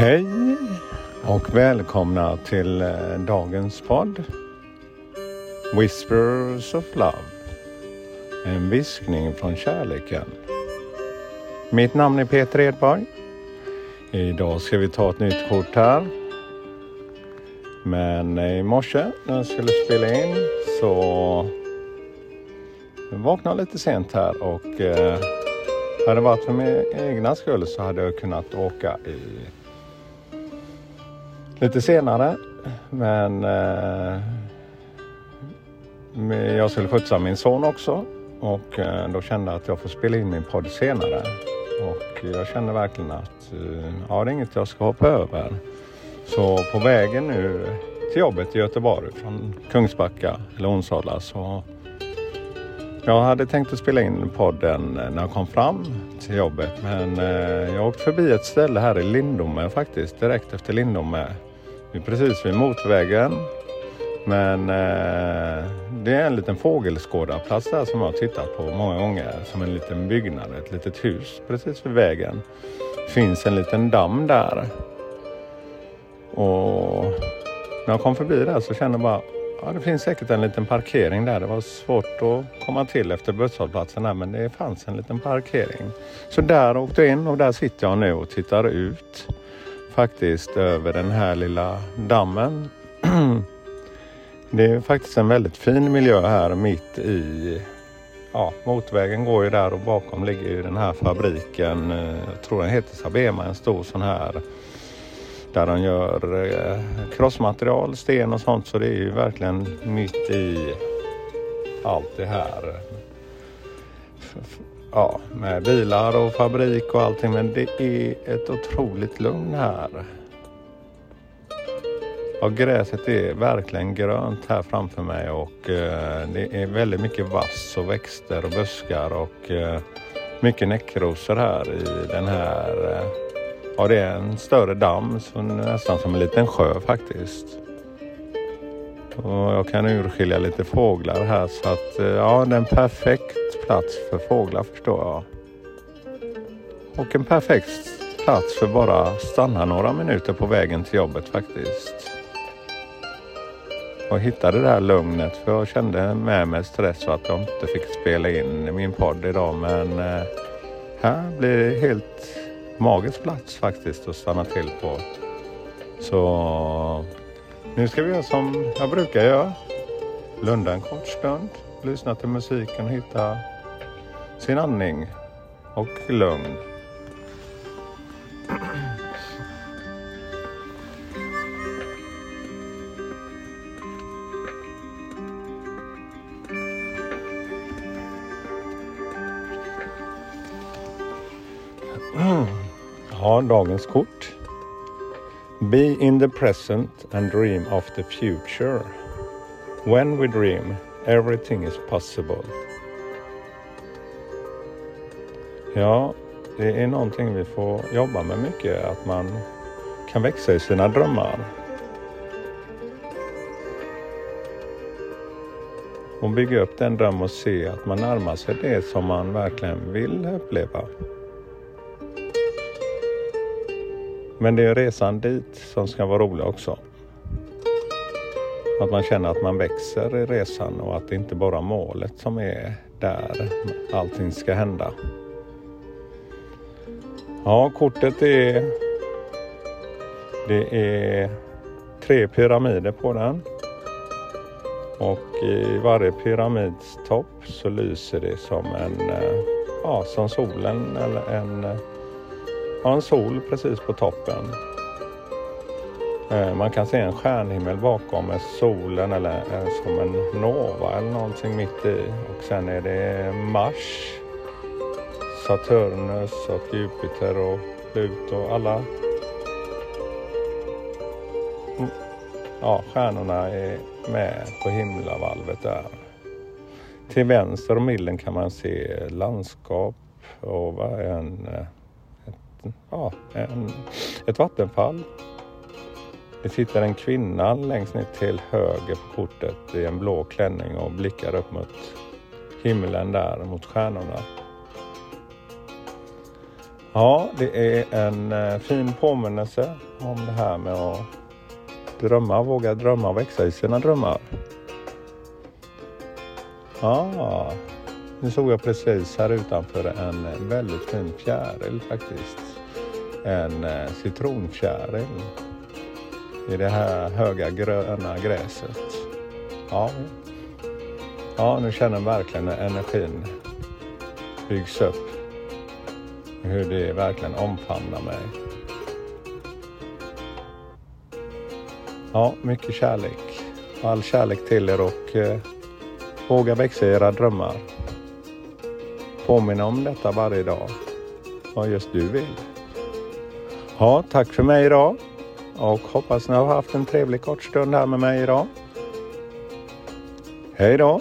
Hej och välkomna till eh, dagens podd. Whispers of Love. En viskning från kärleken. Mitt namn är Peter Edborg. Idag ska vi ta ett nytt kort här. Men i morse när jag skulle spela in så jag vaknade lite sent här och eh, hade det varit för min egna skull så hade jag kunnat åka i lite senare. Men eh, jag skulle skjutsa min son också och eh, då kände jag att jag får spela in min podd senare. Och jag kände verkligen att eh, ja, det är inget jag ska hoppa över. Så på vägen nu till jobbet i Göteborg från Kungsbacka eller Onsala så jag hade tänkt att spela in podden när jag kom fram till jobbet men eh, jag åkte förbi ett ställe här i Lindome faktiskt direkt efter Lindome vi är precis vid motorvägen. Men eh, det är en liten fågelskådarplats där som jag har tittat på många gånger. Som en liten byggnad, ett litet hus precis vid vägen. Det finns en liten damm där. Och när jag kom förbi där så kände jag bara Ja, det finns säkert en liten parkering där. Det var svårt att komma till efter busshållplatsen där men det fanns en liten parkering. Så där åkte jag in och där sitter jag nu och tittar ut faktiskt över den här lilla dammen. Det är faktiskt en väldigt fin miljö här mitt i ja, motorvägen går ju där och bakom ligger ju den här fabriken. Eh, Jag tror den heter Sabema, en stor sån här där de gör eh, krossmaterial, sten och sånt. Så det är ju verkligen mitt i allt det här ja, med bilar och fabrik och allting. Men det är ett otroligt lugn här. Ja, gräset är verkligen grönt här framför mig och eh, det är väldigt mycket vass och växter och buskar och eh, mycket näckrosor här i den här. Eh, ja, det är en större damm, så nästan som en liten sjö faktiskt. Och jag kan urskilja lite fåglar här så att eh, ja, det är en perfekt plats för fåglar förstår jag. Och en perfekt plats för bara stanna några minuter på vägen till jobbet faktiskt. Och hitta det där lugnet för jag kände med mig stress så att jag inte fick spela in min podd idag men eh, här blir det helt magisk plats faktiskt att stanna till på. Så nu ska vi göra som jag brukar göra. Blunda en kort stund, lyssna till musiken och hitta sin andning och lugn. Ja, dagens kort. Be in the present and dream of the future. When we dream, everything is possible. Ja, det är någonting vi får jobba med mycket, att man kan växa i sina drömmar. Och bygga upp den drömmen och se att man närmar sig det som man verkligen vill uppleva. Men det är resan dit som ska vara rolig också. Att man känner att man växer i resan och att det inte bara är målet som är där allting ska hända. Ja, kortet är... Det är tre pyramider på den. Och i varje pyramids topp så lyser det som en... Eh, ja, som solen eller en... Eh, ja, en sol precis på toppen. Eh, man kan se en stjärnhimmel bakom med solen eller som en nova eller någonting mitt i. Och sen är det Mars Saturnus och Jupiter och Pluto. Alla ja, stjärnorna är med på himlavalvet där. Till vänster om bilden kan man se landskap och en, ett, ja, en, ett vattenfall. Det sitter en kvinna längst ner till höger på kortet i en blå klänning och blickar upp mot himlen där mot stjärnorna. Ja, det är en eh, fin påminnelse om det här med att drömma, våga drömma och växa i sina drömmar. Ja, nu såg jag precis här utanför en väldigt fin fjäril faktiskt. En eh, citronfjäril i det här höga gröna gräset. Ja, ja nu känner jag verkligen energin byggs upp. Hur det verkligen omfamnar mig. Ja, mycket kärlek. All kärlek till er och eh, våga växa era drömmar. Påminna om detta varje dag. Vad just du vill. Ja, tack för mig idag och hoppas ni har haft en trevlig kort stund här med mig idag. Hej då!